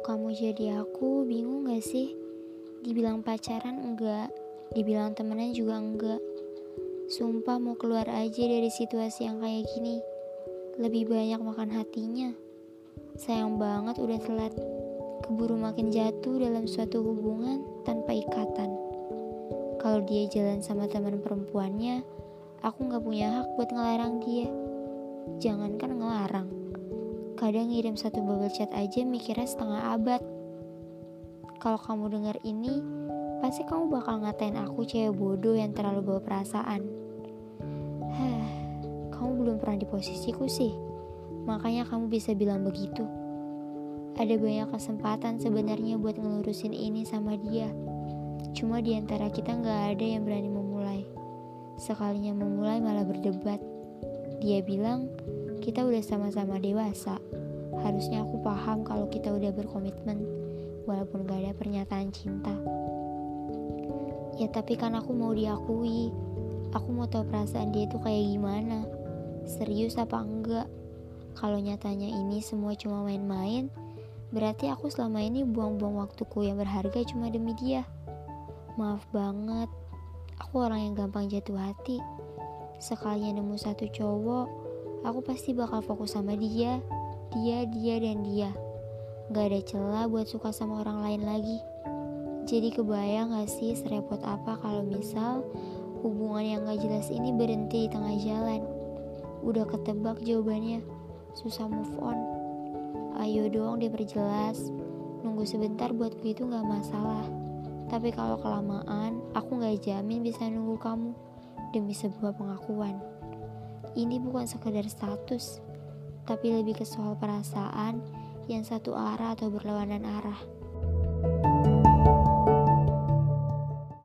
kamu jadi aku, bingung gak sih? Dibilang pacaran enggak, dibilang temenan juga enggak. Sumpah mau keluar aja dari situasi yang kayak gini. Lebih banyak makan hatinya. Sayang banget udah telat. Keburu makin jatuh dalam suatu hubungan tanpa ikatan. Kalau dia jalan sama teman perempuannya, aku gak punya hak buat ngelarang dia. Jangankan ngelarang, Kadang ngirim satu bubble chat aja mikirnya setengah abad. Kalau kamu dengar ini, pasti kamu bakal ngatain aku cewek bodoh yang terlalu bawa perasaan. Hah, kamu belum pernah di posisiku sih. Makanya kamu bisa bilang begitu. Ada banyak kesempatan sebenarnya buat ngelurusin ini sama dia. Cuma di antara kita nggak ada yang berani memulai. Sekalinya memulai malah berdebat. Dia bilang, kita udah sama-sama dewasa. Harusnya aku paham kalau kita udah berkomitmen, walaupun gak ada pernyataan cinta. Ya tapi kan aku mau diakui. Aku mau tahu perasaan dia itu kayak gimana. Serius apa enggak? Kalau nyatanya ini semua cuma main-main, berarti aku selama ini buang-buang waktuku yang berharga cuma demi dia. Maaf banget, aku orang yang gampang jatuh hati. Sekalinya nemu satu cowok, aku pasti bakal fokus sama dia, dia, dia, dan dia. Gak ada celah buat suka sama orang lain lagi. Jadi kebayang gak sih serepot apa kalau misal hubungan yang gak jelas ini berhenti di tengah jalan. Udah ketebak jawabannya, susah move on. Ayo dong diperjelas, nunggu sebentar buatku itu gak masalah. Tapi kalau kelamaan, aku gak jamin bisa nunggu kamu demi sebuah pengakuan. Ini bukan sekedar status, tapi lebih ke soal perasaan yang satu arah atau berlawanan arah.